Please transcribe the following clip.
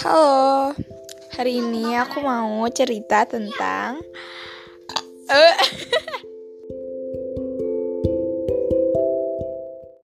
Halo, hari ini aku mau cerita tentang Uh,